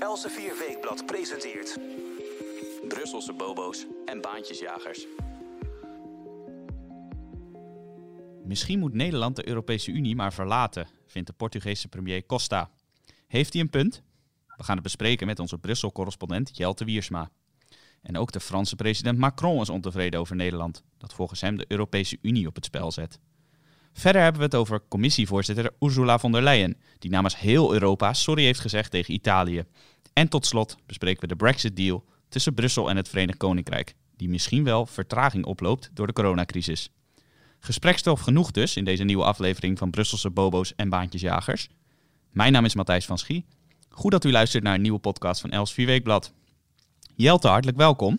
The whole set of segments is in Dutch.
Elsevier Weekblad presenteert... Brusselse bobo's en baantjesjagers. Misschien moet Nederland de Europese Unie maar verlaten, vindt de Portugese premier Costa. Heeft hij een punt? We gaan het bespreken met onze Brussel-correspondent Jelte Wiersma. En ook de Franse president Macron is ontevreden over Nederland, dat volgens hem de Europese Unie op het spel zet. Verder hebben we het over commissievoorzitter Ursula von der Leyen, die namens heel Europa sorry heeft gezegd tegen Italië. En tot slot bespreken we de Brexit-deal tussen Brussel en het Verenigd Koninkrijk, die misschien wel vertraging oploopt door de coronacrisis. Gesprekstof genoeg dus in deze nieuwe aflevering van Brusselse Bobo's en Baantjesjagers. Mijn naam is Matthijs van Schie. Goed dat u luistert naar een nieuwe podcast van Els Weekblad. Jelte, hartelijk welkom.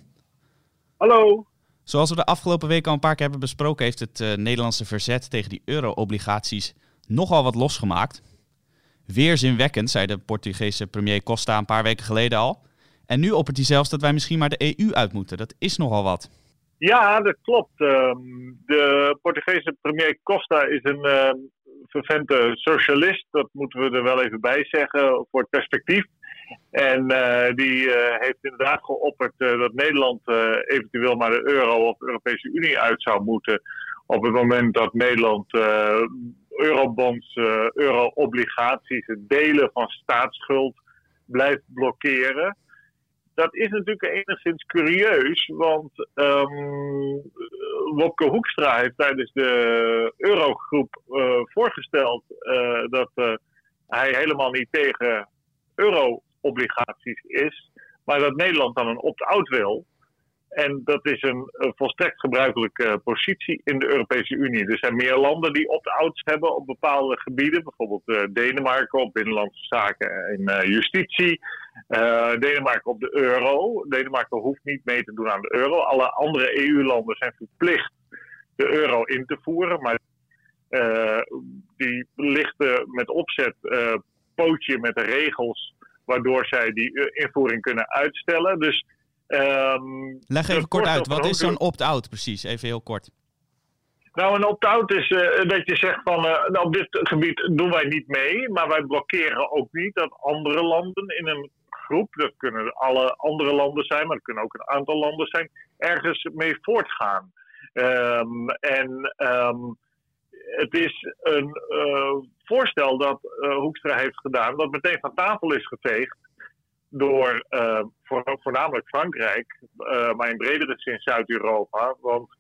Hallo. Zoals we de afgelopen week al een paar keer hebben besproken, heeft het uh, Nederlandse verzet tegen die euro-obligaties nogal wat losgemaakt. Weerzinwekkend, zei de Portugese premier Costa een paar weken geleden al. En nu oppert hij zelfs dat wij misschien maar de EU uit moeten. Dat is nogal wat. Ja, dat klopt. Ehm, de Portugese premier Costa is een uh, vervente socialist. Dat moeten we er wel even bij zeggen voor het perspectief. En uh, die uh, heeft inderdaad geopperd dat Nederland eventueel maar de euro of de Europese Unie uit zou moeten. Op het moment dat Nederland eurobonds, euro-obligaties, het delen van staatsschuld blijft blokkeren dat is natuurlijk enigszins curieus, want um, Wopke Hoekstra heeft tijdens de Eurogroep voorgesteld dat hij helemaal niet tegen euro-obligaties is, maar dat Nederland dan een opt-out wil. En dat is een, volstrekt gebruikelijke positie in de Europese Unie. Er zijn meer landen die opt-outs hebben op bepaalde gebieden. Bijvoorbeeld uh, Denemarken op binnenlandse zaken en uh, justitie. Denemarken op de euro. Denemarken hoeft niet mee te doen aan de euro. Alle andere EU-landen zijn verplicht de euro in te voeren. Maar die lichten met opzet pootje met de regels waardoor zij die invoering kunnen uitstellen. Dus Um, Leg even kort uit, wat is zo'n opt-out precies? Even heel kort. Nou, een opt-out is uh, dat je zegt van uh, nou, op dit gebied doen wij niet mee, maar wij blokkeren ook niet dat andere landen in een groep, dat kunnen alle andere landen zijn, maar dat kunnen ook een aantal landen zijn, ergens mee voortgaan. Um, en um, het is een uh, voorstel dat Hoekstra heeft gedaan, dat meteen van tafel is geveegd door uh, voornamelijk Frankrijk, maar in bredere zin Zuid-Europa. Want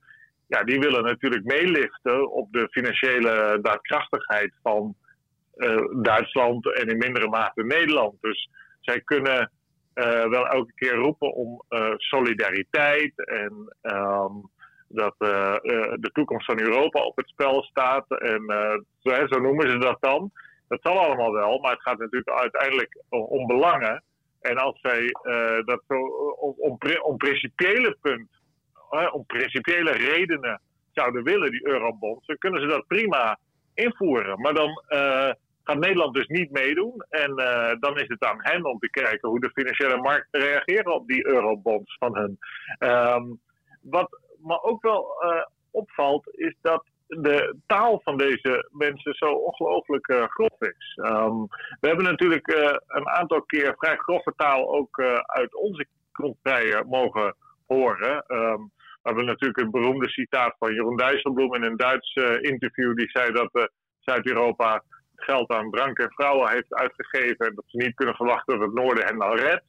ja, die willen natuurlijk meeliften op de financiële daadkrachtigheid van Duitsland en in mindere mate Nederland. Dus zij kunnen wel elke keer roepen om solidariteit en um, dat de toekomst van Europa op het spel staat. En zo, zo noemen ze dat dan. Dat zal allemaal wel, maar het gaat natuurlijk uiteindelijk om belangen. En als zij dat zo om, principiële punt, uh, om principiële redenen zouden willen, die eurobonds, dan kunnen ze dat prima invoeren. Maar dan gaat Nederland dus niet meedoen. En dan is het aan hen om te kijken hoe de financiële markten reageren op die eurobonds van hun. Um, wat me ook wel opvalt, is dat de taal van deze mensen zo ongelooflijk uh, grof is. Um, we hebben natuurlijk uh, een aantal keer vrij grove taal ook uit onze grondpartijen mogen horen. Um, we hebben natuurlijk het beroemde citaat van Jeroen Dijsselbloem in een Duits interview. Die zei dat Zuid-Europa geld aan drank en vrouwen heeft uitgegeven. En dat ze niet kunnen verwachten dat het Noorden hen al redt.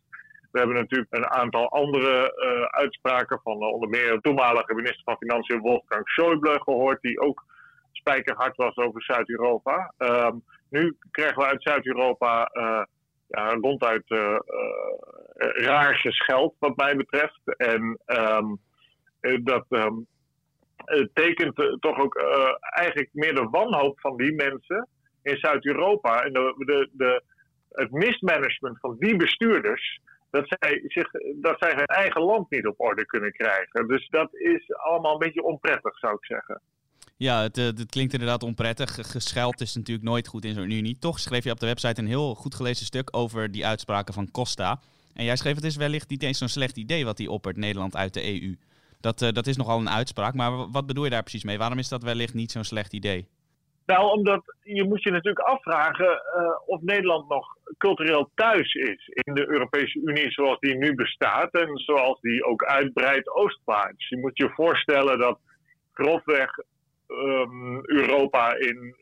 We hebben natuurlijk een aantal andere uh, uitspraken van uh, onder meer de toenmalige minister van Financiën Wolfgang Schäuble gehoord, die ook spijkerhard was over Zuid-Europa. Um, nu krijgen we uit Zuid-Europa uh, ja, ronduit raarsjes geld, wat mij betreft. En um, dat um, tekent toch ook eigenlijk meer de wanhoop van die mensen in Zuid-Europa. En de, de, het mismanagement van die bestuurders dat zij, zich, dat zij hun eigen land niet op orde kunnen krijgen. Dus dat is allemaal een beetje onprettig, zou ik zeggen. Ja, het, het klinkt inderdaad onprettig. Gescheld is natuurlijk nooit goed in zo'n unie. Toch schreef je op de website een heel goed gelezen stuk over die uitspraken van Costa. En jij schreef het is wellicht niet eens zo'n slecht idee wat hij oppert, Nederland uit de EU. Dat, uh, dat is nogal een uitspraak, maar wat bedoel je daar precies mee? Waarom is dat wellicht niet zo'n slecht idee? Nou, omdat je moet je natuurlijk afvragen uh, of Nederland nog cultureel thuis is in de Europese Unie zoals die nu bestaat en zoals die ook uitbreidt oostwaarts. Je moet je voorstellen dat grofweg um, Europa in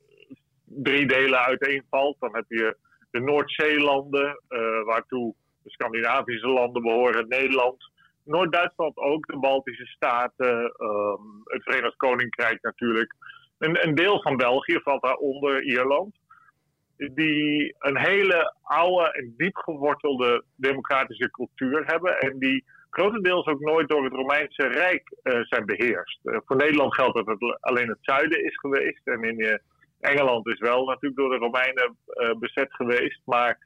drie delen uiteenvalt. Dan heb je de Noordzeelanden, uh, waartoe de Scandinavische landen behoren, Nederland, Noord-Duitsland ook, de Baltische Staten, um, het Verenigd Koninkrijk natuurlijk. Een, een deel van België valt daaronder, Ierland. Die een hele oude en diep gewortelde democratische cultuur hebben. En die grotendeels ook nooit door het Romeinse Rijk uh, zijn beheerst. Uh, voor Nederland geldt dat het alleen het zuiden is geweest. En in uh, Engeland is wel natuurlijk door de Romeinen bezet geweest. Maar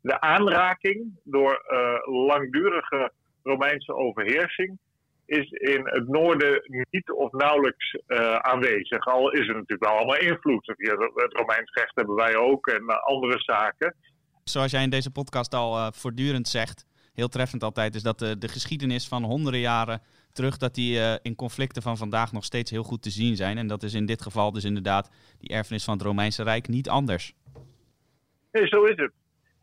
de aanraking door langdurige Romeinse overheersing is in het noorden niet of nauwelijks uh, aanwezig. Al is er natuurlijk wel allemaal invloed. Het Romeins recht hebben wij ook en uh, andere zaken. Zoals jij in deze podcast al uh, voortdurend zegt, heel treffend altijd, is dat de, de geschiedenis van honderden jaren terug, dat die in conflicten van vandaag nog steeds heel goed te zien zijn. En dat is in dit geval dus inderdaad die erfenis van het Romeinse Rijk niet anders. Nee, zo is het.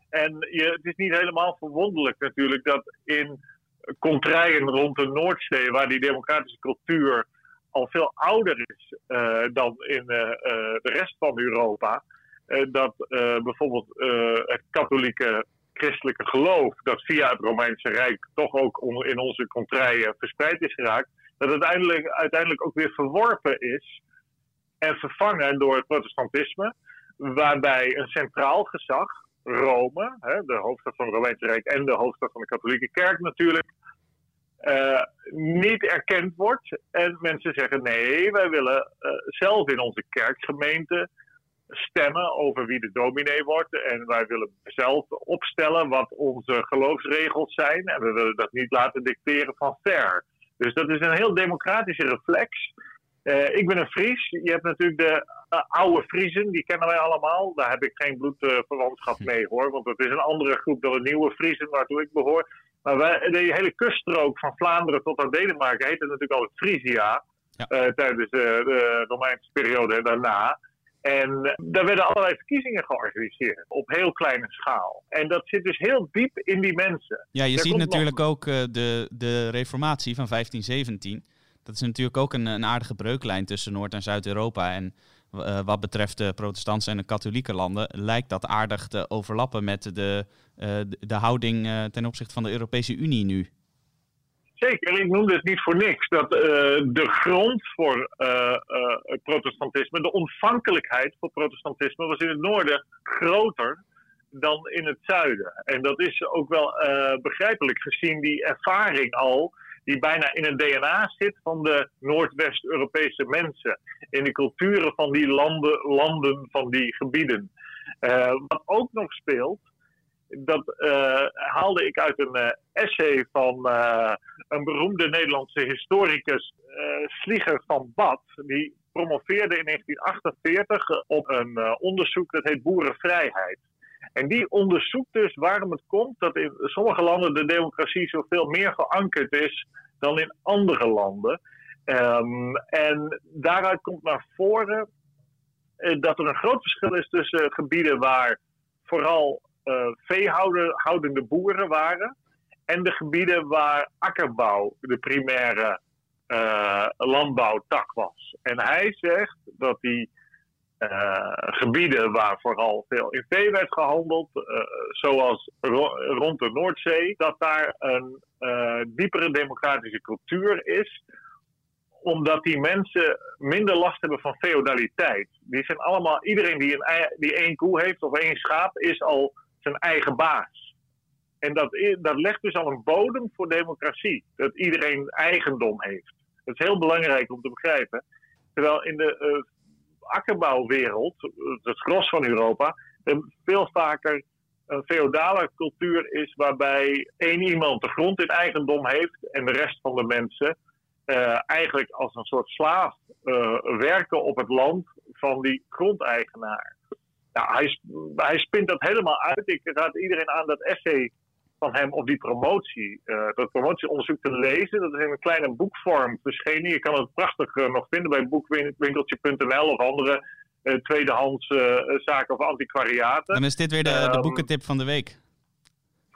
En je, het is niet helemaal verwonderlijk natuurlijk dat in contraien rond de Noordzee, waar die democratische cultuur al veel ouder is uh, dan in uh, de rest van Europa. dat bijvoorbeeld het katholieke christelijke geloof, dat via het Romeinse Rijk toch ook in onze contraien verspreid is geraakt, dat uiteindelijk, uiteindelijk ook weer verworpen is en vervangen door het protestantisme, waarbij een centraal gezag Rome, hè, de hoofdstad van het Romeinse Rijk en de hoofdstad van de katholieke kerk natuurlijk, uh, niet erkend wordt. En mensen zeggen nee, wij willen uh, zelf in onze kerkgemeente stemmen over wie de dominee wordt. En wij willen zelf opstellen wat onze geloofsregels zijn. En we willen dat niet laten dicteren van ver. Dus dat is een heel democratische reflex. Uh, ik ben een Fries. Je hebt natuurlijk de uh, oude Friesen, die kennen wij allemaal. Daar heb ik geen bloedverwantschap uh, mee hoor, want het is een andere groep dan de nieuwe Friesen waartoe ik behoor. Maar wij, de hele kuststrook van Vlaanderen tot aan Denemarken heette natuurlijk altijd Frisia. Ja. tijdens de Romeinse periode en daarna. En daar werden allerlei verkiezingen georganiseerd op heel kleine schaal. En dat zit dus heel diep in die mensen. Ja, je ziet natuurlijk ook de, de reformatie van 1517 dat is natuurlijk ook een, een aardige breuklijn tussen Noord- en Zuid-Europa. En uh, wat betreft de protestantse en de katholieke landen lijkt dat aardig te overlappen met de, uh, de, houding uh, ten opzichte van de Europese Unie nu. Zeker, ik noemde het niet voor niks. Dat de grond voor het protestantisme, de ontvankelijkheid voor protestantisme, was in het noorden groter dan in het zuiden. En dat is ook wel begrijpelijk gezien die ervaring al die bijna in het DNA zit van de Noordwest-Europese mensen. In de culturen van die landen, landen van die gebieden. Uh, wat ook nog speelt, dat uh, haalde ik uit een uh, essay van een beroemde Nederlandse historicus, Slieger van Bad. Die promoveerde in 1948 op een onderzoek dat heet Boerenvrijheid. En die onderzoekt dus waarom het komt dat in sommige landen de democratie zoveel meer verankerd is dan in andere landen. Um, en daaruit komt naar voren uh, dat er een groot verschil is tussen gebieden waar vooral uh, veehoudende boeren waren en de gebieden waar akkerbouw de primaire uh, landbouwtak was. En hij zegt dat die uh, gebieden waar vooral veel in vee werd gehandeld, uh, zoals ro rond de Noordzee, dat daar een uh, diepere democratische cultuur is, omdat die mensen minder last hebben van feodaliteit. Die zijn allemaal, iedereen die, een, die één koe heeft of één schaap, is al zijn eigen baas. En dat, dat legt dus al een bodem voor democratie, dat iedereen eigendom heeft. Dat is heel belangrijk om te begrijpen. Terwijl in de akkerbouwwereld, het gros van Europa, veel vaker een feodale cultuur is waarbij één iemand de grond in eigendom heeft en de rest van de mensen uh, eigenlijk als een soort slaaf uh, werken op het land van die grondeigenaar. Nou, hij, hij spint dat helemaal uit. Ik raad iedereen aan dat essay van hem op die promotie, uh, dat promotieonderzoek te lezen. Dat is in een kleine boekvorm verschenen. Je kan het prachtig uh, nog vinden bij boekwinkeltje.nl of andere eh, tweedehands eh, zaken of antiquariaten. Dan is dit weer de, de Ehm, boekentip van de week.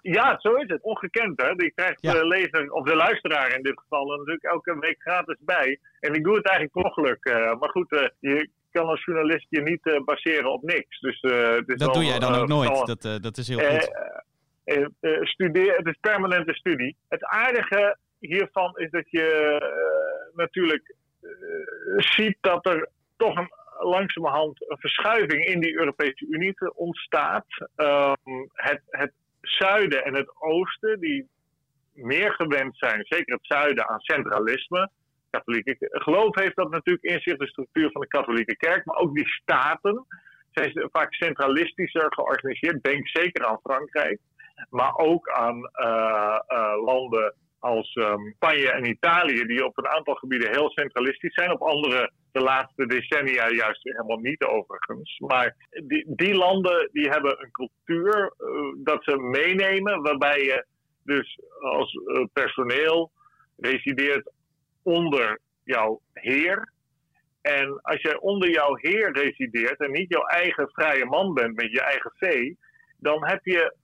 Ja, zo is het. Ongekend, hè? Die krijgt Ja. de lezer, of de luisteraar in dit geval, natuurlijk elke week gratis bij. En ik doe het eigenlijk per ongeluk. eh, maar goed, eh, je kan als journalist je niet eh, baseren op niks. Dus, eh, Dat doe jij dan eh, ook nooit. Dat, eh, dat is heel eh, goed. Eh, eh, studeer, het is permanente studie. Het aardige hiervan is dat je eh, natuurlijk ziet dat er toch een, langzamerhand een verschuiving in die Europese Unie ontstaat. Ehm, het, het zuiden en het oosten, die meer gewend zijn, zeker het zuiden, aan centralisme. Katholieke geloof heeft dat natuurlijk in zich, de structuur van de katholieke kerk, maar ook die staten zijn vaak centralistischer georganiseerd. Denk zeker aan Frankrijk, maar ook aan eh, eh, landen als ehm, Spanje en Italië, die op een aantal gebieden heel centralistisch zijn. Op andere de laatste decennia juist helemaal niet overigens. Maar die, die landen die hebben een cultuur eh, dat ze meenemen, waarbij je dus als personeel resideert onder jouw heer. En als jij onder jouw heer resideert en niet jouw eigen vrije man bent met je eigen vee, dan heb je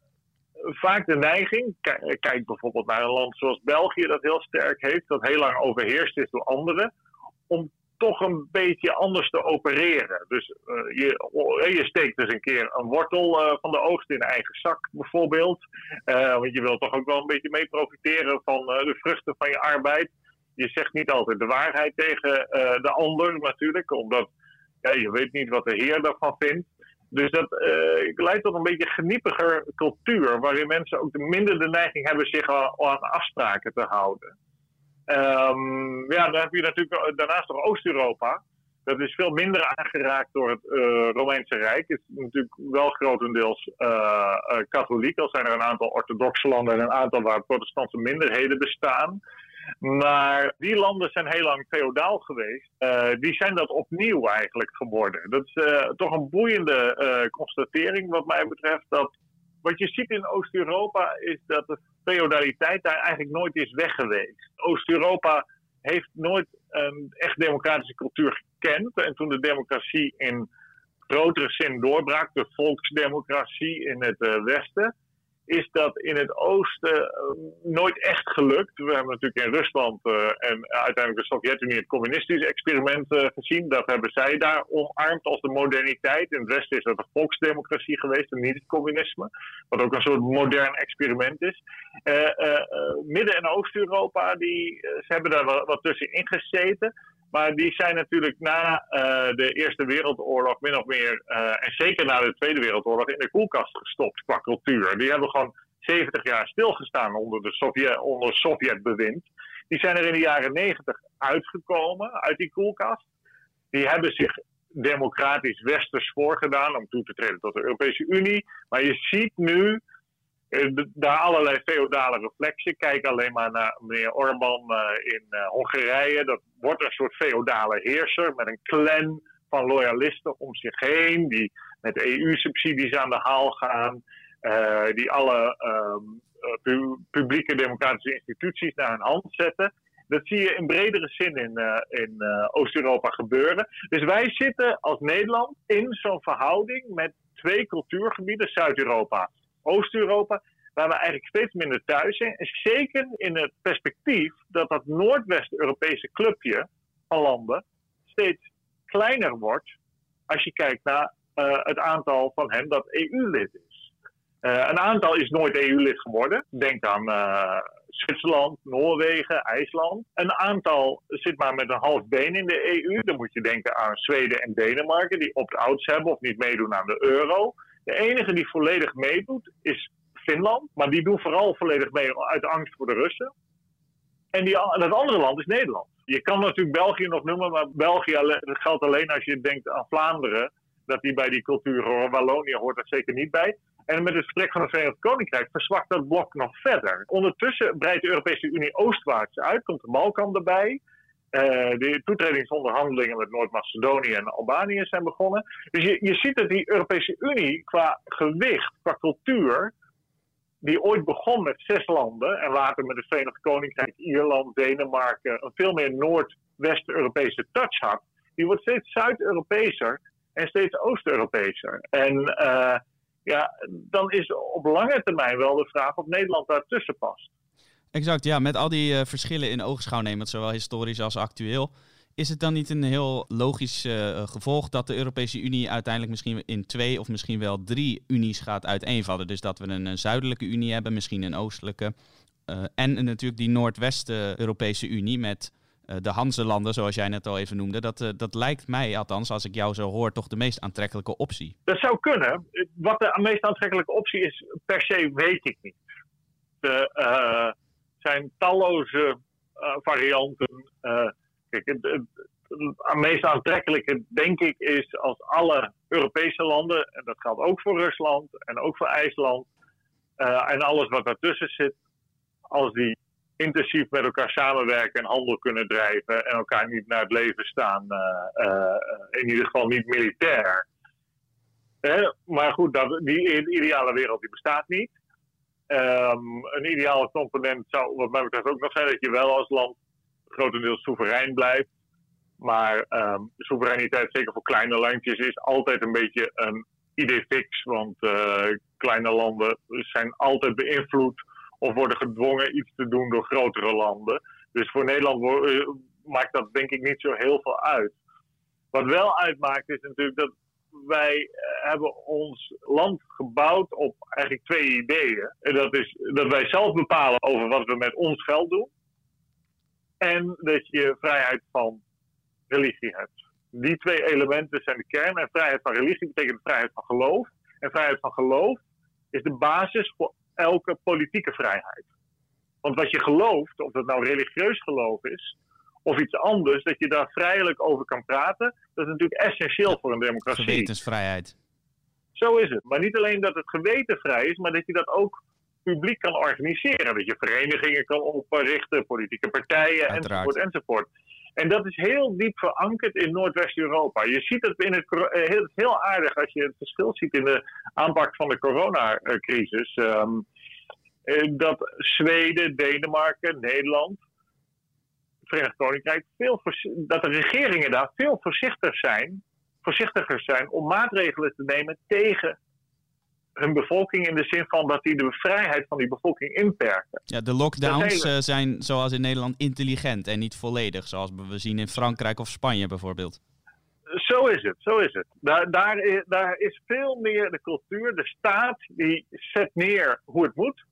vaak de neiging, kijk bijvoorbeeld naar een land zoals België dat heel sterk heeft, dat heel lang overheerst is door anderen, om toch een beetje anders te opereren. Dus eh, je, je steekt dus een keer een wortel eh, van de oogst in eigen zak bijvoorbeeld. Eh, want je wilt toch ook wel een beetje mee profiteren van de vruchten van je arbeid. Je zegt niet altijd de waarheid tegen de ander natuurlijk, omdat ja, je weet niet wat de heer daarvan vindt. Dus dat eh, leidt tot een beetje geniepiger cultuur, waarin mensen ook minder de neiging hebben zich aan afspraken te houden. Ehm, ja, dan heb je natuurlijk daarnaast nog Oost-Europa. Dat is veel minder aangeraakt door het eh, Romeinse Rijk. Het is natuurlijk wel grotendeels eh, eh, katholiek. Al zijn er een aantal orthodoxe landen en een aantal waar protestantse minderheden bestaan. Maar die landen zijn heel lang feodaal geweest. Eh, die zijn dat opnieuw eigenlijk geworden. Dat is eh, toch een boeiende eh, constatering wat mij betreft. Dat wat je ziet in Oost-Europa is dat de feodaliteit daar eigenlijk nooit is weg geweest. Oost-Europa heeft nooit een echt democratische cultuur gekend. En toen de democratie in grotere zin doorbrak, de volksdemocratie in het Westen, is dat in het oosten eh, nooit echt gelukt. We hebben natuurlijk in Rusland eh, en uiteindelijk de Sovjet-Unie het communistische experiment eh, gezien. Dat hebben zij daar omarmd als de moderniteit. In het westen is dat de volksdemocratie geweest en niet het communisme. Wat ook een soort modern experiment is. Midden- en Oost-Europa, die, ze hebben daar wat, wat tussenin gezeten. Maar die zijn natuurlijk na eh, de Eerste Wereldoorlog min of meer, eh, en zeker na de Tweede Wereldoorlog, in de koelkast gestopt qua cultuur. Die hebben gewoon 70 jaar stilgestaan onder, de Sovjet, onder Sovjetbewind. Die zijn er in de jaren 90 uitgekomen uit die koelkast. Die hebben zich democratisch westers voorgedaan om toe te treden tot de Europese Unie. Maar je ziet nu eh, daar allerlei feodale reflexen. Kijk alleen maar naar meneer Orbán eh, in eh, Hongarije. Dat wordt een soort feodale heerser met een clan van loyalisten om zich heen. Die met EU-subsidies aan de haal gaan. die alle ehm, eh, pu- publieke democratische instituties naar hun hand zetten. Dat zie je in bredere zin in, in Oost-Europa gebeuren. Dus wij zitten als Nederland in zo'n verhouding met twee cultuurgebieden, Zuid-Europa, Oost-Europa, waar we eigenlijk steeds minder thuis zijn. En zeker in het perspectief dat dat Noordwest-Europese clubje van landen steeds kleiner wordt als je kijkt naar eh, het aantal van hen dat EU-lid is. Eh, een aantal is nooit EU-lid geworden. Denk aan eh, Zwitserland, Noorwegen, IJsland. Een aantal zit maar met een half been in de EU. Dan moet je denken aan Zweden en Denemarken, die opt-outs hebben of niet meedoen aan de euro. De enige die volledig meedoet is Finland, maar die doen vooral volledig mee uit angst voor de Russen. En die, dat andere land is Nederland. Je kan natuurlijk België nog noemen, maar België geldt alleen als je denkt aan Vlaanderen. Dat die bij die cultuur horen. Wallonië hoort er zeker niet bij. En met het vertrek van het Verenigd Koninkrijk verzwakt dat blok nog verder. Ondertussen breidt de Europese Unie oostwaarts uit, komt de Balkan erbij. Eh, de toetredingsonderhandelingen met Noord-Macedonië en Albanië zijn begonnen. Dus je, je ziet dat die Europese Unie qua gewicht, qua cultuur, die ooit begon met zes landen en later met het Verenigd Koninkrijk, Ierland, Denemarken, een veel meer Noord-West-Europese touch had, die wordt steeds Zuid-Europeeser en steeds Oost-Europeeser. En eh, ja, dan is op lange termijn wel de vraag of Nederland daartussen past. Exact, ja. Met al die uh, verschillen in oogschouw nemen, zowel historisch als actueel. Is het dan niet een heel logisch uh, gevolg dat de Europese Unie uiteindelijk misschien in twee of misschien wel drie unies gaat uiteenvallen? Dus dat we een, zuidelijke Unie hebben, misschien een oostelijke. Uh, en natuurlijk die Noordwest-Europese Unie met de Hanse-landen, zoals jij net al even noemde. Dat, dat lijkt mij, althans, als ik jou zo hoor, toch de meest aantrekkelijke optie. Dat zou kunnen. Wat de meest aantrekkelijke optie is, per se weet ik niet. Er zijn talloze varianten. Kijk, het, het, meest aantrekkelijke, denk ik, is als alle Europese landen, en dat geldt ook voor Rusland en ook voor IJsland, uh, en alles wat daartussen zit, als die intensief met elkaar samenwerken en handel kunnen drijven en elkaar niet naar het leven staan, in ieder geval niet militair. maar goed, dat, die ideale wereld die bestaat niet. Um, een ideale component zou wat mij betreft ook nog zijn dat je wel als land grotendeels soeverein blijft. Maar um, soevereiniteit, zeker voor kleine landjes, is altijd een beetje een idee fix. Want uh, kleine landen zijn altijd beïnvloed of worden gedwongen iets te doen door grotere landen. Dus voor Nederland uh, maakt dat denk ik niet zo heel veel uit. Wat wel uitmaakt is natuurlijk dat wij uh, hebben ons land gebouwd op eigenlijk twee ideeën. En dat is dat wij zelf bepalen over wat we met ons geld doen. En dat je vrijheid van religie hebt. Die twee elementen zijn de kern. En vrijheid van religie betekent vrijheid van geloof. En vrijheid van geloof is de basis voor elke politieke vrijheid. Want wat je gelooft, of het nou religieus geloof is, of iets anders, dat je daar vrijelijk over kan praten, dat is natuurlijk essentieel voor een democratie. Gewetensvrijheid. Zo is het. Maar niet alleen dat het geweten vrij is, maar dat je dat ook publiek kan organiseren. Dat je verenigingen kan oprichten, politieke partijen Uiteraard. enzovoort enzovoort. En dat is heel diep verankerd in Noordwest-Europa. Je ziet het in het heel, heel aardig als je het verschil ziet in de aanpak van de coronacrisis. Um, dat Zweden, Denemarken, Nederland, Verenigd Koninkrijk, veel dat de regeringen daar veel voorzichtiger zijn, voorzichtiger zijn om maatregelen te nemen tegen hun bevolking in de zin van dat die de vrijheid van die bevolking inperken. Ja, de lockdowns hele... zijn zoals in Nederland intelligent en niet volledig, zoals we zien in Frankrijk of Spanje bijvoorbeeld. Zo is het, zo is het. Daar, daar, is, daar is veel meer de cultuur, de staat die zet neer hoe het moet.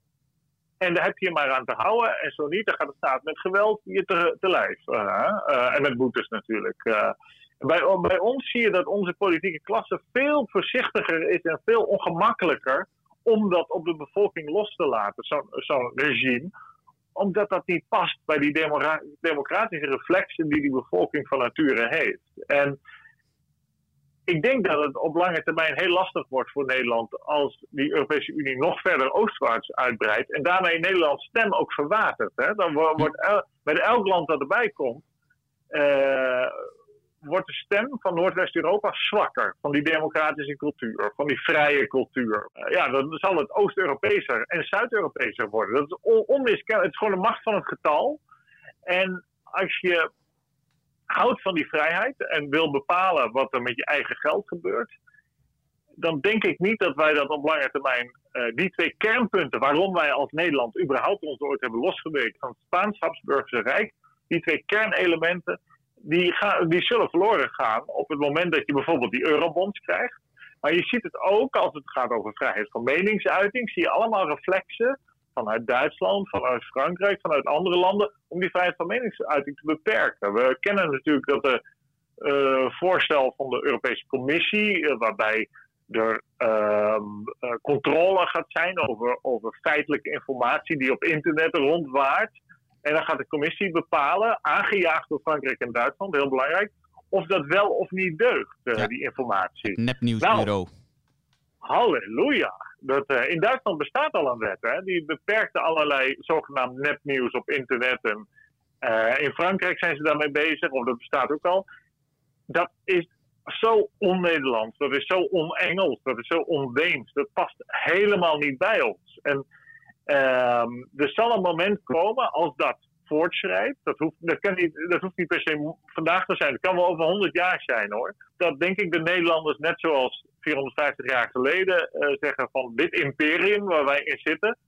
En daar heb je maar aan te houden. En zo niet, dan gaat de staat met geweld je te, te lijf. Uh, uh, en met boetes natuurlijk. Uh, bij, bij, ons zie je dat onze politieke klasse veel voorzichtiger is en veel ongemakkelijker om dat op de bevolking los te laten, zo'n zo regime. Omdat dat niet past bij die democratische reflexen die die bevolking van nature heeft. En ik denk dat het op lange termijn heel lastig wordt voor Nederland als die Europese Unie nog verder oostwaarts uitbreidt en daarmee Nederlands stem ook verwatert. Hè? Dan wordt el- bij elk land dat erbij komt. Uh, wordt de stem van Noordwest-Europa zwakker. Van die democratische cultuur, van die vrije cultuur. Uh, ja, dan zal het Oost-Europeeser en Zuid-Europeeser worden. Dat is on onmiskenbaar. Het is gewoon de macht van het getal. En als je houdt van die vrijheid en wil bepalen wat er met je eigen geld gebeurt, dan denk ik niet dat wij dat op lange termijn, uh, die twee kernpunten waarom wij als Nederland überhaupt ons ooit hebben losgeweken van het Spaans-Habsburgse Rijk, die twee kernelementen, die, gaan, die zullen verloren gaan op het moment dat je bijvoorbeeld die eurobonds krijgt. Maar je ziet het ook als het gaat over vrijheid van meningsuiting, zie je allemaal reflexen vanuit Duitsland, vanuit Frankrijk, vanuit andere landen, om die vrijheid van meningsuiting te beperken. We kennen natuurlijk dat de uh, voorstel van de Europese Commissie, uh, waarbij er uh, controle gaat zijn over, over feitelijke informatie die op internet rondwaart. En dan gaat de commissie bepalen, aangejaagd door Frankrijk en Duitsland, heel belangrijk, of dat wel of niet deugt, ja. die informatie. Nepnieuwsbureau. Nou, halleluja. Dat, uh, in Duitsland bestaat al een wet, hè? die beperkte allerlei zogenaamd nepnieuws op internet. En, uh, in Frankrijk zijn ze daarmee bezig, of dat bestaat ook al. Dat is zo on-Nederlands, dat is zo on-Engels, dat is zo on-Deens. Dat past helemaal niet bij ons. En Um, er zal een moment komen als dat voortschrijdt, dat hoeft, dat, kan niet, dat hoeft niet per se vandaag te zijn, het kan wel over 100 jaar zijn hoor. Dat denk ik de Nederlanders net zoals 450 jaar geleden uh, zeggen van dit imperium waar wij in zitten,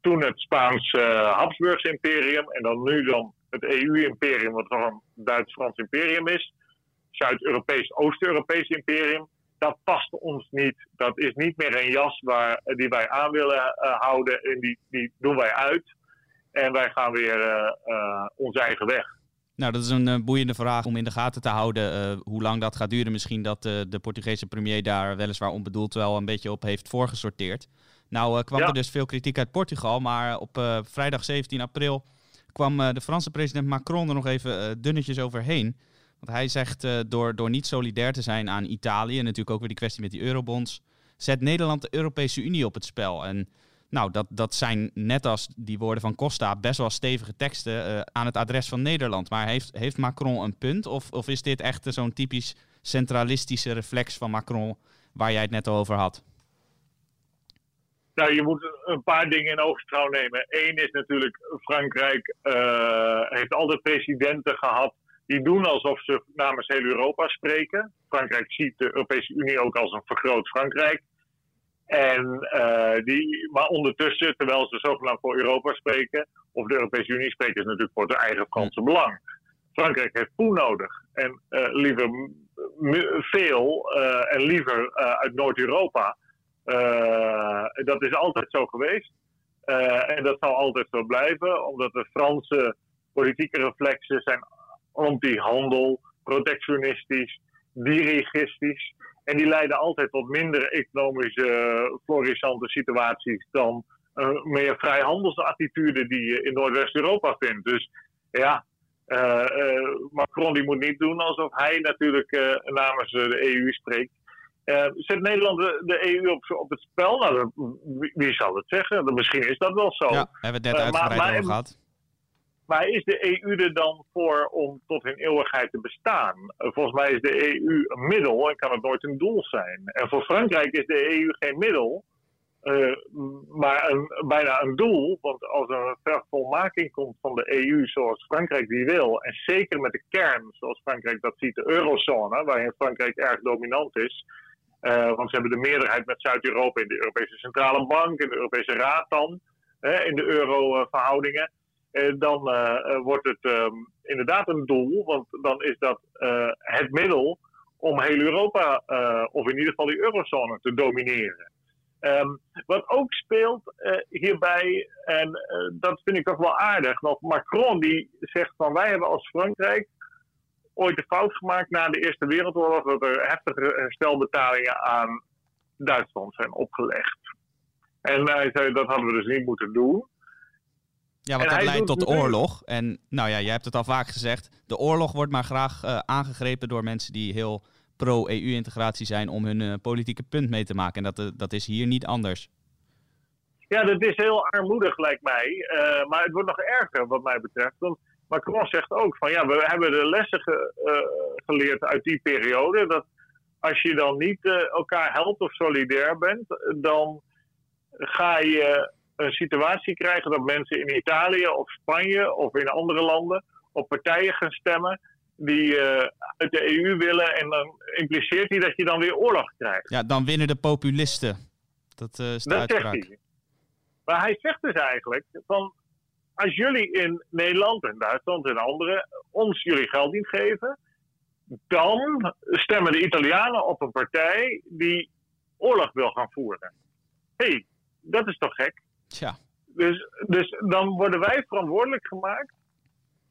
toen het Spaans uh, Habsburgs imperium en dan nu dan het EU-imperium, wat een Duits-Frans imperium is, Zuid-Europees, Oost-Europees imperium, dat past ons niet. Dat is niet meer een jas waar, die wij aan willen houden en die, die doen wij uit. En wij gaan weer onze eigen weg. Nou, dat is een boeiende vraag om in de gaten te houden hoe lang dat gaat duren. Misschien dat de Portugese premier daar weliswaar onbedoeld wel een beetje op heeft voorgesorteerd. Nou kwam er dus veel kritiek uit Portugal, maar op vrijdag 17 april kwam de Franse president Macron er nog even dunnetjes overheen. Want hij zegt door, door niet solidair te zijn aan Italië, natuurlijk ook weer die kwestie met die eurobonds, zet Nederland de Europese Unie op het spel. En nou, dat, dat zijn net als die woorden van Costa best wel stevige teksten uh, aan het adres van Nederland. Maar heeft, heeft Macron een punt? Of, of is dit echt zo'n typisch centralistische reflex van Macron waar jij het net over had? Nou, je moet een paar dingen in oogstrouw nemen. Eén is natuurlijk, Frankrijk uh, heeft altijd presidenten gehad die doen alsof ze namens heel Europa spreken. Frankrijk ziet de Europese Unie ook als een vergroot Frankrijk. En, uh, die, maar ondertussen, terwijl ze zogenaamd voor Europa spreken, of de Europese Unie spreken ze natuurlijk voor zijn eigen Franse belang. Frankrijk heeft poen nodig. En uh, liever veel uh, en liever uit Noord-Europa. dat is altijd zo geweest. en dat zal altijd zo blijven, omdat de Franse politieke reflexen zijn anti-handel, protectionistisch, dirigistisch. En die leiden altijd tot minder economische florissante situaties dan uh, meer vrijhandelsattitude die je in Noordwest-Europa vindt. Dus ja, uh, uh, Macron die moet niet doen alsof hij natuurlijk namens de EU spreekt. zet Nederland de, de, EU op, op het spel? Nou, wie, wie, zal het zeggen? Misschien is dat wel zo. Ja, hebben we het net uitgebreid maar, over gehad. Maar is de EU er dan voor om tot hun eeuwigheid te bestaan? Volgens mij is de EU een middel en kan het nooit een doel zijn. En voor Frankrijk is de EU geen middel, uh, maar een, bijna een doel. Want als er een vervolmaking komt van de EU zoals Frankrijk die wil, en zeker met de kern zoals Frankrijk dat ziet, de eurozone, waarin Frankrijk erg dominant is. Uh, want ze hebben de meerderheid met Zuid-Europa in de Europese Centrale Bank, in de Europese Raad dan, in de euro-verhoudingen. Eh, dan eh, eh, wordt het ehm, inderdaad een doel, want dan is dat het middel om heel Europa, of in ieder geval die eurozone, te domineren. Um, wat ook speelt hierbij, en dat vind ik toch wel aardig, nog Macron die zegt van wij hebben als Frankrijk ooit de fout gemaakt na de Eerste Wereldoorlog dat er heftige herstelbetalingen aan Duitsland zijn opgelegd. En hij zei dat hadden we dus niet moeten doen. Ja, want dat leidt tot oorlog. En nou ja, jij hebt het al vaak gezegd. De oorlog wordt maar graag uh, aangegrepen door mensen die heel pro-EU-integratie zijn om hun uh, politieke punt mee te maken. En dat, uh, dat is hier niet anders. Ja, dat is heel armoedig, lijkt mij. maar het wordt nog erger, wat mij betreft. Want Macron zegt ook van ja, we hebben de lessen ge, geleerd uit die periode. Dat als je dan niet elkaar helpt of solidair bent, dan ga je een situatie krijgen dat mensen in Italië of Spanje of in andere landen op partijen gaan stemmen die uh, uit de EU willen. En dan impliceert hij dat je dan weer oorlog krijgt. Ja, dan winnen de populisten. Dat uh, is de dat uitspraak. Zegt hij. Maar hij zegt dus eigenlijk van als jullie in Nederland en Duitsland en andere ons jullie geld niet geven, dan stemmen de Italianen op een partij die oorlog wil gaan voeren. Hé, hey, dat is toch gek? Dus, dus dan worden wij verantwoordelijk gemaakt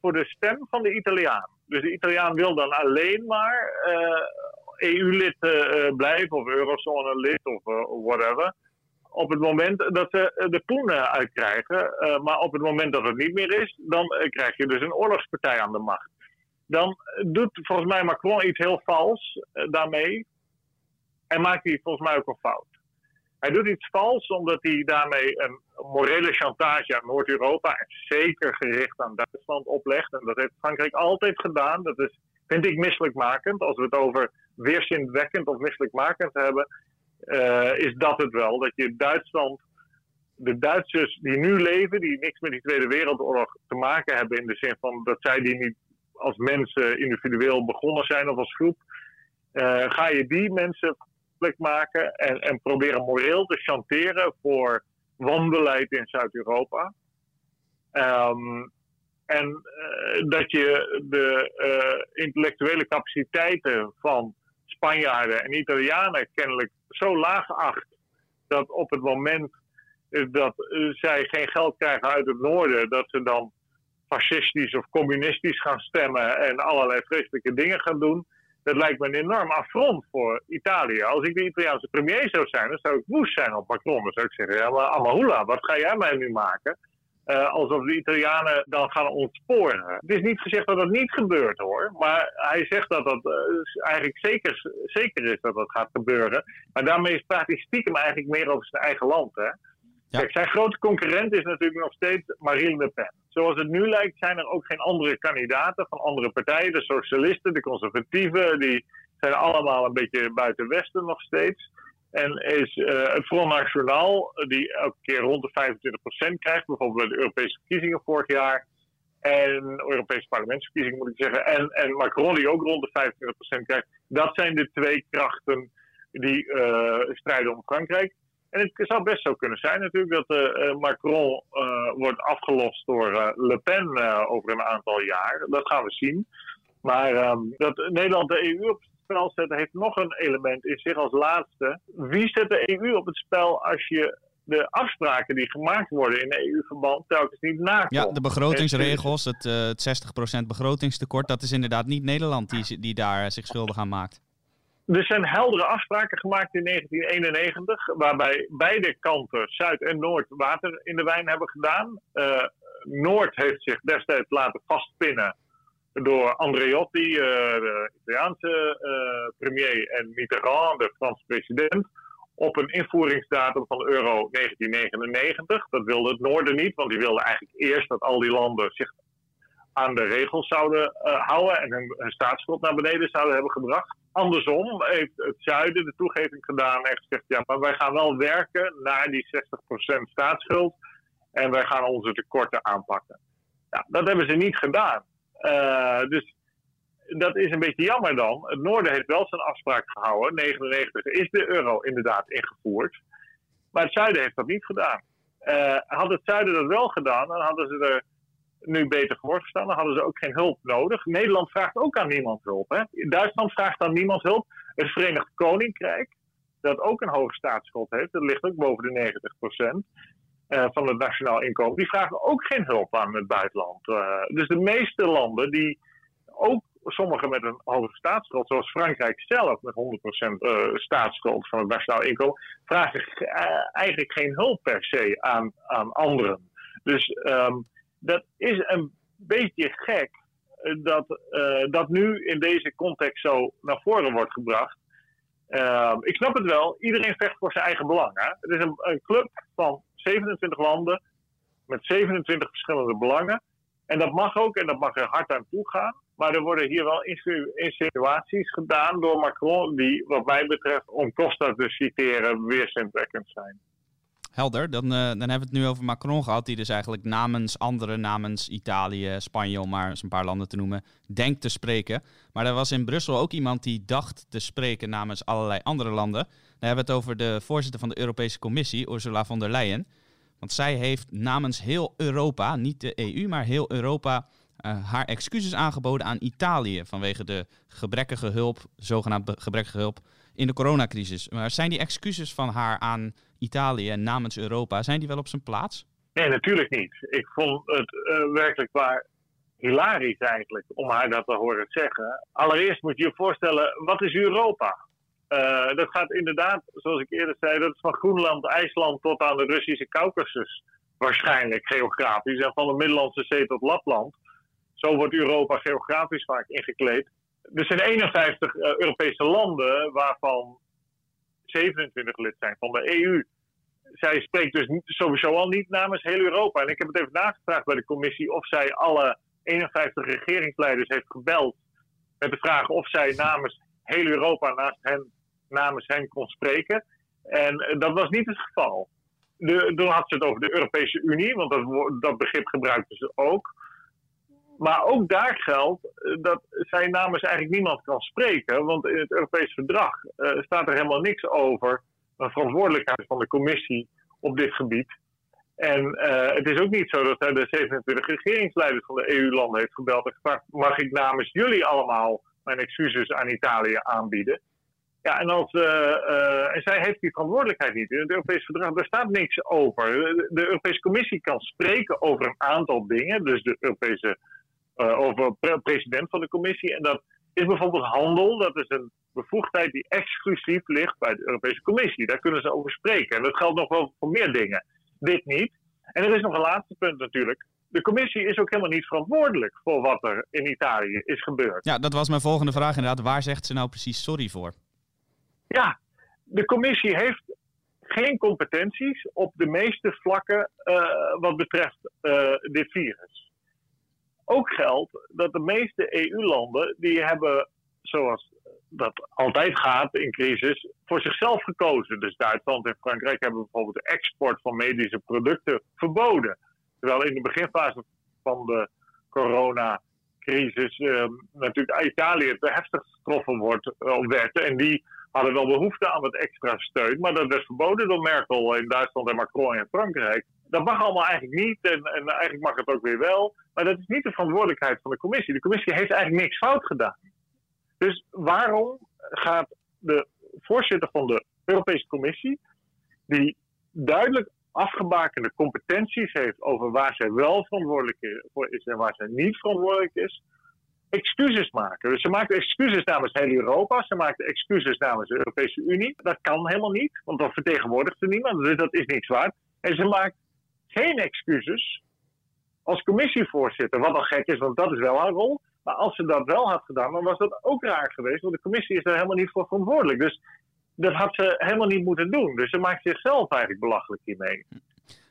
voor de stem van de Italiaan. Dus de Italiaan wil dan alleen maar EU-lid uh, e uh, blijven of eurozone-lid of uh, whatever. Op het moment dat ze de poenen uitkrijgen. maar op het moment dat het niet meer is, dan krijg je dus een oorlogspartij aan de macht. Dan doet volgens mij Macron iets heel vals daarmee. En maakt hij volgens mij ook een fout. Hij doet iets vals omdat hij daarmee een morele chantage aan Noord-Europa en zeker gericht aan Duitsland oplegt. En dat heeft Frankrijk altijd gedaan. Dat is, vind ik misselijkmakend. Als we het over weerzinwekkend of misselijkmakend hebben, uh, is dat het wel. Dat je Duitsland de Duitsers die nu leven, die niks met die Tweede Wereldoorlog te maken hebben, in de zin van dat zij die niet als mensen individueel begonnen zijn of als groep, uh, ga je die mensen maken en, en proberen moreel te chanteren voor wanbeleid in Zuid-Europa. Um, en uh, dat je de uh, intellectuele capaciteiten van Spanjaarden en Italianen kennelijk zo laag acht dat op het moment dat zij geen geld krijgen uit het noorden, dat ze dan fascistisch of communistisch gaan stemmen en allerlei vreselijke dingen gaan doen. Dat lijkt me een enorm affront voor Italië. Als ik de Italiaanse premier zou zijn, dan zou ik woest zijn op Macron. Dan zou ik zeggen, ja, maar Amahula, wat ga jij mij nu maken? Uh, alsof de Italianen dan gaan ontsporen. Het is niet gezegd dat dat niet gebeurt hoor. Maar hij zegt dat dat uh, eigenlijk zeker, zeker is dat dat gaat gebeuren. Maar daarmee praat hij stiekem eigenlijk meer over zijn eigen land. Hè? Ja. Zijn grote concurrent is natuurlijk nog steeds Marine Le Pen. Zoals het nu lijkt zijn er ook geen andere kandidaten van andere partijen. De socialisten, de conservatieven, die zijn allemaal een beetje buiten Westen nog steeds. En is uh, het Front National, die elke keer rond de 25% krijgt, bijvoorbeeld bij de Europese verkiezingen vorig jaar. En Europese parlementsverkiezingen moet ik zeggen. En, en Macron, die ook rond de 25% krijgt. Dat zijn de twee krachten die uh, strijden om Frankrijk. En het zou best zo kunnen zijn natuurlijk dat uh, Macron uh, wordt afgelost door uh, Le Pen over een aantal jaar. Dat gaan we zien. Maar um, dat Nederland de EU op het spel zet, heeft nog een element in zich als laatste. Wie zet de EU op het spel als je de afspraken die gemaakt worden in EU-verband telkens niet nakomt? Ja, de begrotingsregels, het, het 60% begrotingstekort, dat is inderdaad niet Nederland die, die daar zich schuldig aan maakt. Er zijn heldere afspraken gemaakt in 1991, waarbij beide kanten, Zuid en Noord, water in de wijn hebben gedaan. Uh, Noord heeft zich destijds laten vastpinnen door Andreotti, uh, de Italiaanse uh, premier, en Mitterrand, de Franse president, op een invoeringsdatum van euro 1999. Dat wilde het Noorden niet, want die wilde eigenlijk eerst dat al die landen zich aan de regels zouden houden en hun, hun staatsschuld naar beneden zouden hebben gebracht andersom heeft het zuiden de toegeving gedaan en gezegd: ja, maar wij gaan wel werken naar die 60% staatsschuld en wij gaan onze tekorten aanpakken. Ja, dat hebben ze niet gedaan. Uh, dus dat is een beetje jammer dan. Het noorden heeft wel zijn afspraak gehouden. 99 is de euro inderdaad ingevoerd. Maar het zuiden heeft dat niet gedaan. Uh, had het zuiden dat wel gedaan, dan hadden ze er nu beter voor gestaan. Dan hadden ze ook geen hulp nodig. Nederland vraagt ook aan niemand hulp. Hè? Duitsland vraagt aan niemand hulp. Het Verenigd Koninkrijk, dat ook een hoge staatsschuld heeft, dat ligt ook boven de 90 procent. Uh, van het nationaal inkomen, die vragen ook geen hulp aan het buitenland. Uh, dus de meeste landen die ook sommigen met een hoge staatsschuld, zoals Frankrijk zelf met 100% uh, staatsschuld van het nationaal inkomen, vragen eigenlijk geen hulp per se aan, aan anderen. Dus um, dat is een beetje gek eh, dat uh, dat nu in deze context zo naar voren wordt gebracht. Uh, ik snap het wel, iedereen vecht voor zijn eigen belang. Hè? Het is een, een, club van 27 landen met 27 verschillende belangen. En dat mag ook en dat mag er hard aan toe gaan. Maar er worden hier wel insinuaties gedaan door Macron, die, wat mij betreft, om Costa te citeren, weerzinwekkend zijn. Helder, dan, uh, dan hebben we het nu over Macron gehad, die dus eigenlijk namens anderen, namens Italië, Spanje, om maar eens een paar landen te noemen, denkt te spreken. Maar er was in Brussel ook iemand die dacht te spreken namens allerlei andere landen. Dan hebben we het over de voorzitter van de Europese Commissie, Ursula von der Leyen. Want zij heeft namens heel Europa, niet de EU, maar heel Europa, uh, haar excuses aangeboden aan Italië vanwege de gebrekkige hulp, zogenaamd gebrekkige hulp, in de coronacrisis. Maar zijn die excuses van haar aan Italië namens Europa, zijn die wel op zijn plaats? Nee, natuurlijk niet. Ik vond het uh, werkelijk waar hilarisch eigenlijk om haar dat te horen zeggen. Allereerst moet je je voorstellen, wat is Europa? Uh, dat gaat inderdaad, zoals ik eerder zei, dat is van Groenland, IJsland tot aan de Russische Caucasus. Waarschijnlijk geografisch. En van de Middellandse Zee tot Lapland. Zo wordt Europa geografisch vaak ingekleed. Er zijn 51 uh, Europese landen, waarvan 27 lid zijn van de EU zij spreekt dus sowieso al niet namens heel Europa. En ik heb het even nagevraagd bij de commissie of zij alle 51 regeringsleiders heeft gebeld met de vraag of zij namens heel Europa naast hen, namens hen kon spreken. En dat was niet het geval. de, toen had ze het over de Europese Unie, want dat, dat begrip gebruikten ze ook. Maar ook daar geldt eh, dat zij namens eigenlijk niemand kan spreken, want in het Europees verdrag uh, staat er helemaal niks over een verantwoordelijkheid van de commissie op dit gebied. En uh, het is ook niet zo dat hij de 27 regeringsleiders van de EU-landen heeft gebeld en gevraagd: mag ik namens jullie allemaal mijn excuses aan Italië aanbieden? Ja, en, als, uh, uh, en zij heeft die verantwoordelijkheid niet. In het Europese verdrag daar staat niks over. De, de Europese Commissie kan spreken over een aantal dingen, dus de Europese over president van de Commissie. En dat is bijvoorbeeld handel. Dat is een bevoegdheid die exclusief ligt bij de Europese Commissie. Daar kunnen ze over spreken. En dat geldt nog wel voor meer dingen dit niet. En er is nog een laatste punt natuurlijk. De commissie is ook helemaal niet verantwoordelijk voor wat er in Italië is gebeurd. Ja, dat was mijn volgende vraag inderdaad. Waar zegt ze nou precies sorry voor? Ja, de commissie heeft geen competenties op de meeste vlakken uh, wat betreft uh, dit virus. Ook geldt dat de meeste EU-landen die hebben, zoals dat altijd gaat in crisis, voor zichzelf gekozen. Dus Duitsland en Frankrijk hebben bijvoorbeeld de export van medische producten verboden. Terwijl in de beginfase van de coronacrisis uh, natuurlijk Italië het heftigst getroffen wordt, uh, werd. En die hadden wel behoefte aan wat extra steun, maar dat werd verboden door Merkel in Duitsland en Macron in Frankrijk. Dat mag allemaal eigenlijk niet en, en eigenlijk mag het ook weer wel. Maar dat is niet de verantwoordelijkheid van de commissie. De commissie heeft eigenlijk niks fout gedaan. Dus waarom gaat de voorzitter van de Europese Commissie, die duidelijk afgebakende competenties heeft over waar zij wel verantwoordelijk voor is en waar zij niet verantwoordelijk is, excuses maken. Dus ze maakt excuses namens heel Europa, ze maakt excuses namens de Europese Unie. Dat kan helemaal niet, want dat vertegenwoordigt ze niemand, dus dat is niks waard. En ze maakt geen excuses als commissievoorzitter, wat al gek is, want dat is wel haar rol. Maar als ze dat wel had gedaan, dan was dat ook raar geweest. Want de commissie is daar helemaal niet voor verantwoordelijk. Dus dat had ze helemaal niet moeten doen. Dus ze maakt zichzelf eigenlijk belachelijk hiermee.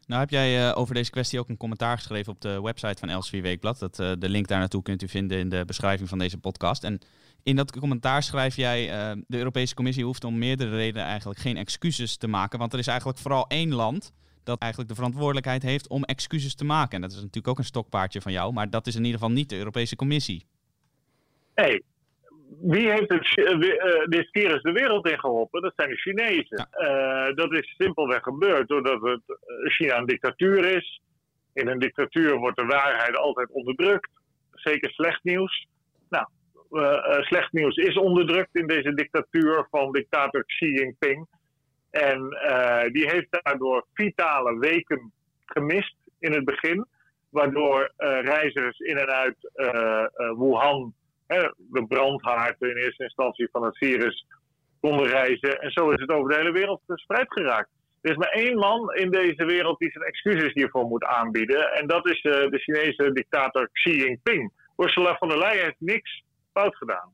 Nou heb jij uh, over deze kwestie ook een commentaar geschreven op de website van Elsevier Weekblad. Dat, uh, de link daar naartoe kunt u vinden in de beschrijving van deze podcast. En in dat commentaar schrijf jij, uh, de Europese Commissie hoeft om meerdere redenen eigenlijk geen excuses te maken. Want er is eigenlijk vooral één land dat eigenlijk de verantwoordelijkheid heeft om excuses te maken. En dat is natuurlijk ook een stokpaardje van jou, maar dat is in ieder geval niet de Europese Commissie. Nee. Wie heeft het, uh, dit virus de wereld in geholpen? Dat zijn de Chinezen. Ja. Uh, dat is simpelweg gebeurd doordat het China een dictatuur is. In een dictatuur wordt de waarheid altijd onderdrukt. Zeker slecht nieuws. Nou, uh, slecht nieuws is onderdrukt in deze dictatuur van dictator Xi Jinping. En uh, die heeft daardoor vitale weken gemist in het begin. Waardoor uh, reizigers in en uit uh, Wuhan, de brandhaard in eerste instantie van het virus, konden reizen. En zo is het over de hele wereld verspreid geraakt. Er is maar één man in deze wereld die zijn excuses hiervoor moet aanbieden. En dat is de Chinese dictator Xi Jinping. Ursula von der Leyen heeft niks fout gedaan.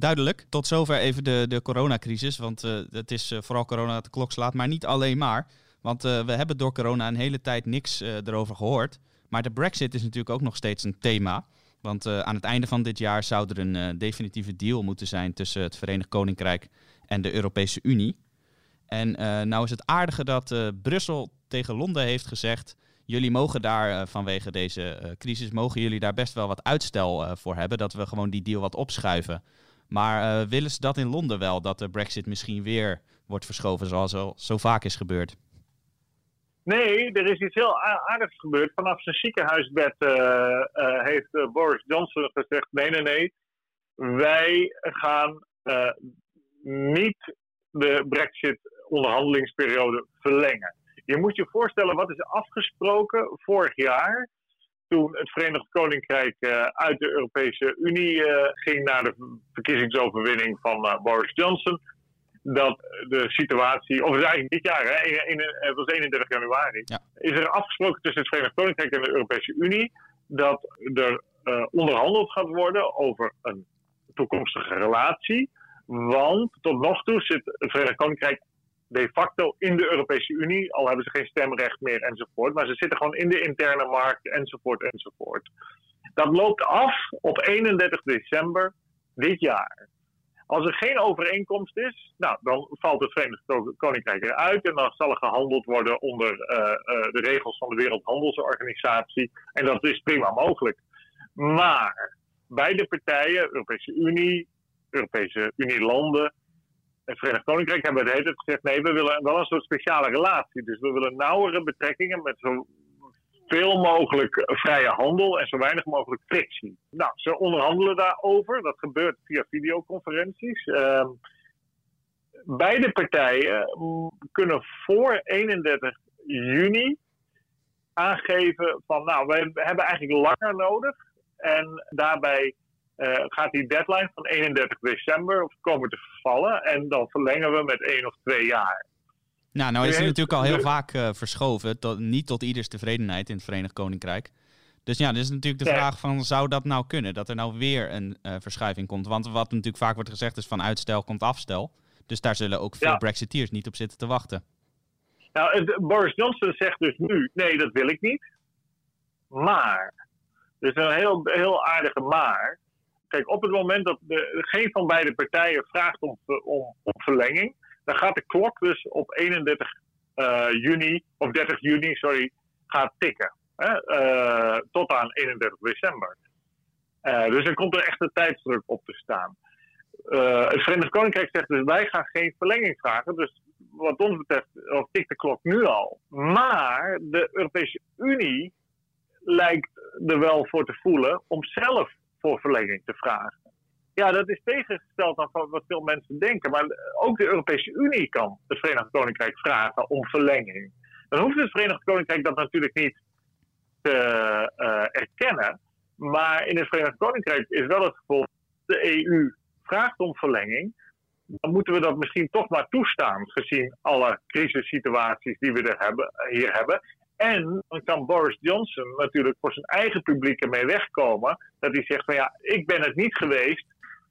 Duidelijk. Tot zover even de, de coronacrisis. Want uh, het is uh, vooral corona dat de klok slaat, maar niet alleen maar. Want uh, we hebben door corona een hele tijd niks erover gehoord. Maar de brexit is natuurlijk ook nog steeds een thema. Want aan het einde van dit jaar zou er een definitieve deal moeten zijn tussen het Verenigd Koninkrijk en de Europese Unie. En nou is het aardige dat Brussel tegen Londen heeft gezegd... jullie mogen daar vanwege deze crisis, mogen jullie daar best wel wat uitstel voor hebben. Dat we gewoon die deal wat opschuiven. Maar uh, willen ze dat in Londen wel, dat de brexit misschien weer wordt verschoven zoals al zo vaak is gebeurd? Nee, er is iets heel aardigs gebeurd. Vanaf zijn ziekenhuisbed uh, uh, heeft Boris Johnson gezegd: nee, nee, nee. Wij gaan niet de Brexit-onderhandelingsperiode verlengen. Je moet je voorstellen wat is afgesproken vorig jaar toen het Verenigd Koninkrijk uh, uit de Europese Unie uh, ging naar de verkiezingsoverwinning van uh, Boris Johnson. Dat de situatie, of het is eigenlijk dit jaar, hè, in, in, het was 31 januari, ja. is er afgesproken tussen het Verenigd Koninkrijk en de Europese Unie dat er onderhandeld gaat worden over een toekomstige relatie. Want tot nog toe zit het Verenigd Koninkrijk de facto in de Europese Unie, al hebben ze geen stemrecht meer enzovoort, maar ze zitten gewoon in de interne markt enzovoort enzovoort. Dat loopt af op 31 december dit jaar. Als er geen overeenkomst is, nou, dan valt het Verenigd Koninkrijk eruit en dan zal er gehandeld worden onder de regels van de Wereldhandelsorganisatie. En dat is prima mogelijk. Maar beide partijen, Europese Unie, Europese Unie-landen en Verenigd Koninkrijk hebben het hele gezegd: nee, we willen wel een soort speciale relatie. Dus we willen nauwere betrekkingen met zo veel mogelijk vrije handel en zo weinig mogelijk frictie. Nou, ze onderhandelen daarover. Dat gebeurt via videoconferenties. Uh, beide partijen kunnen voor 31 juni aangeven van, nou, we hebben eigenlijk langer nodig. En daarbij uh, gaat die deadline van 31 december komen te vervallen. En dan verlengen we met één of twee jaar. Nou, nou is het natuurlijk al heel vaak uh, verschoven. Tot, niet tot ieders tevredenheid in het Verenigd Koninkrijk. Dus ja, dus is natuurlijk de vraag van, zou dat nou kunnen? Dat er nou weer een uh, verschuiving komt? Want wat natuurlijk vaak wordt gezegd is van uitstel komt afstel. Dus daar zullen ook veel ja. Brexiteers niet op zitten te wachten. Nou, Boris Johnson zegt dus nu, nee, dat wil ik niet. Maar, dus een heel, heel aardige maar. Kijk, op het moment dat geen van beide partijen vraagt om, om, om verlenging, dan gaat de klok dus op 31 uh, eh, juni, of 30 juni, sorry, gaat tikken. Hè? Uh, tot aan 31 december. Dus er komt er echt een tijdsdruk op te staan. het Verenigd Koninkrijk zegt dus: wij gaan geen verlenging vragen. Dus wat ons betreft tikt de klok nu al. Maar de Europese Unie lijkt er wel voor te voelen om zelf voor verlenging te vragen. Ja, dat is tegengesteld aan wat veel mensen denken. Maar ook de Europese Unie kan het Verenigd Koninkrijk vragen om verlenging. Dan hoeft het Verenigd Koninkrijk dat natuurlijk niet te uh, erkennen. Maar in het Verenigd Koninkrijk is wel het geval: de EU vraagt om verlenging. Dan moeten we dat misschien toch maar toestaan, gezien alle crisissituaties die we er hebben, hier hebben. En dan kan Boris Johnson natuurlijk voor zijn eigen publiek ermee wegkomen. Dat hij zegt van ja, ik ben het niet geweest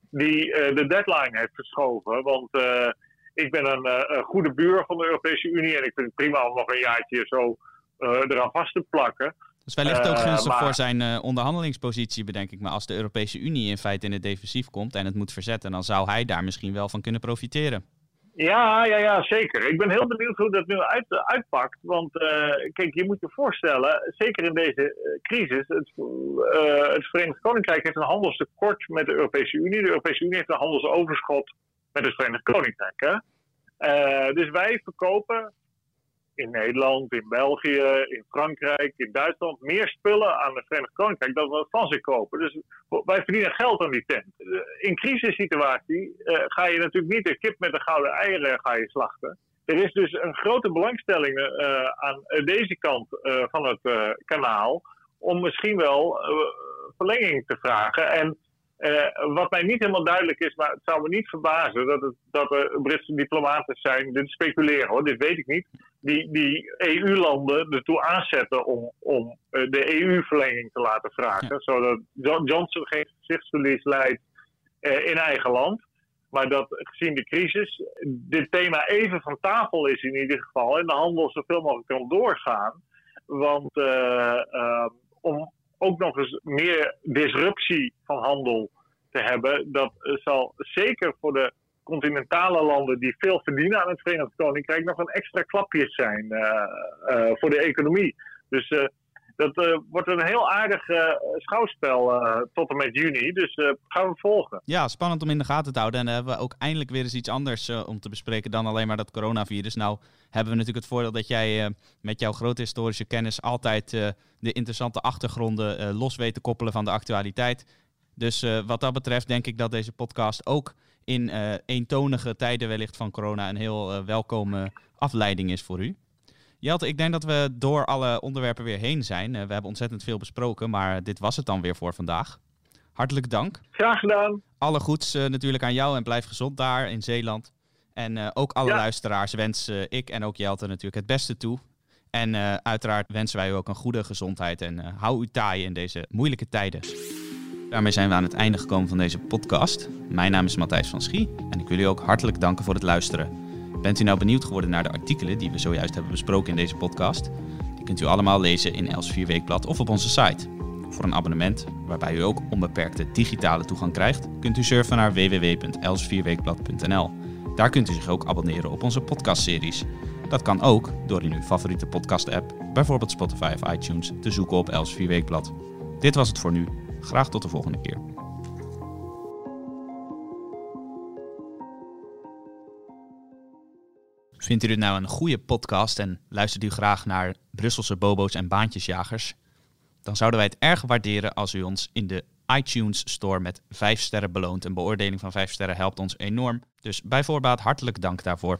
die uh, de deadline heeft verschoven. Want uh, ik ben een, uh, een, goede buur van de Europese Unie. En ik vind het prima om nog een jaartje zo eraan vast te plakken. Dus wellicht ook gunstig maar... voor zijn onderhandelingspositie, bedenk ik. Maar als de Europese Unie in feite in het defensief komt en het moet verzetten, dan zou hij daar misschien wel van kunnen profiteren. Ja, ja, ja, zeker. Ik ben heel benieuwd hoe dat nu uit, uitpakt. Want uh, kijk, je moet je voorstellen, zeker in deze uh, crisis, het, het, Verenigd Koninkrijk heeft een handelstekort met de Europese Unie. De Europese Unie heeft een handelsoverschot met het Verenigd Koninkrijk. Hè? dus wij verkopen in Nederland, in België, in Frankrijk, in Duitsland meer spullen aan het Verenigd Koninkrijk dan we van zich kopen. Dus wij verdienen geld aan die tent. In crisissituatie uh, ga je natuurlijk niet de kip met de gouden eieren ga je slachten. Er is dus een grote belangstelling uh, aan deze kant van het kanaal om misschien wel verlenging te vragen. En wat mij niet helemaal duidelijk is, maar het zou me niet verbazen dat, het, dat er Britse diplomaten zijn, dit speculeren hoor, dit weet ik niet, die, die EU-landen ertoe aanzetten om, om uh, de EU-verlenging te laten vragen. Ja. Zodat Johnson geen gezichtsverlies leidt uh, in eigen land. Maar dat gezien de crisis dit thema even van tafel is in ieder geval en de handel zoveel mogelijk kan doorgaan. Want om, ook nog eens meer disruptie van handel te hebben. Dat zal zeker voor de continentale landen die veel verdienen aan het Verenigd Koninkrijk nog een extra klapje zijn uh, uh, voor de economie. Dus uh, dat wordt een heel aardig schouwspel tot en met juni. Dus gaan we volgen. Ja, spannend om in de gaten te houden. En dan hebben we ook eindelijk weer eens iets anders om te bespreken dan alleen maar dat coronavirus. Nou hebben we natuurlijk het voordeel dat jij met jouw grote historische kennis altijd de interessante achtergronden los weet te koppelen van de actualiteit. Dus wat dat betreft denk ik dat deze podcast ook in uh, eentonige tijden wellicht van corona een heel uh, welkome afleiding is voor u. Jelte, ik denk dat we door alle onderwerpen weer heen zijn. Uh, we hebben ontzettend veel besproken, maar dit was het dan weer voor vandaag. Hartelijk dank. Graag gedaan. Alle goeds natuurlijk aan jou en blijf gezond daar in Zeeland. En ook alle ja. luisteraars wens ik en ook Jelte natuurlijk het beste toe. En uiteraard wensen wij u ook een goede gezondheid en hou u taai in deze moeilijke tijden. Daarmee zijn we aan het einde gekomen van deze podcast. Mijn naam is Matthijs van Schie en ik wil u ook hartelijk danken voor het luisteren. Bent u nou benieuwd geworden naar de artikelen die we zojuist hebben besproken in deze podcast? Die kunt u allemaal lezen in Els 4 Weekblad of op onze site. Voor een abonnement, waarbij u ook onbeperkte digitale toegang krijgt, kunt u surfen naar www.elsvierweekblad.nl. Daar kunt u zich ook abonneren op onze podcastseries. Dat kan ook door in uw favoriete podcast-app, bijvoorbeeld Spotify of iTunes, te zoeken op Els Vierweekblad. Dit was het voor nu. Graag tot de volgende keer. Vindt u dit nou een goede podcast en luistert u graag naar Brusselse bobo's en baantjesjagers? Dan zouden wij het erg waarderen als u ons in de iTunes Store met 5 sterren beloont. Een beoordeling van 5 sterren helpt ons enorm. Dus bij voorbaat hartelijk dank daarvoor.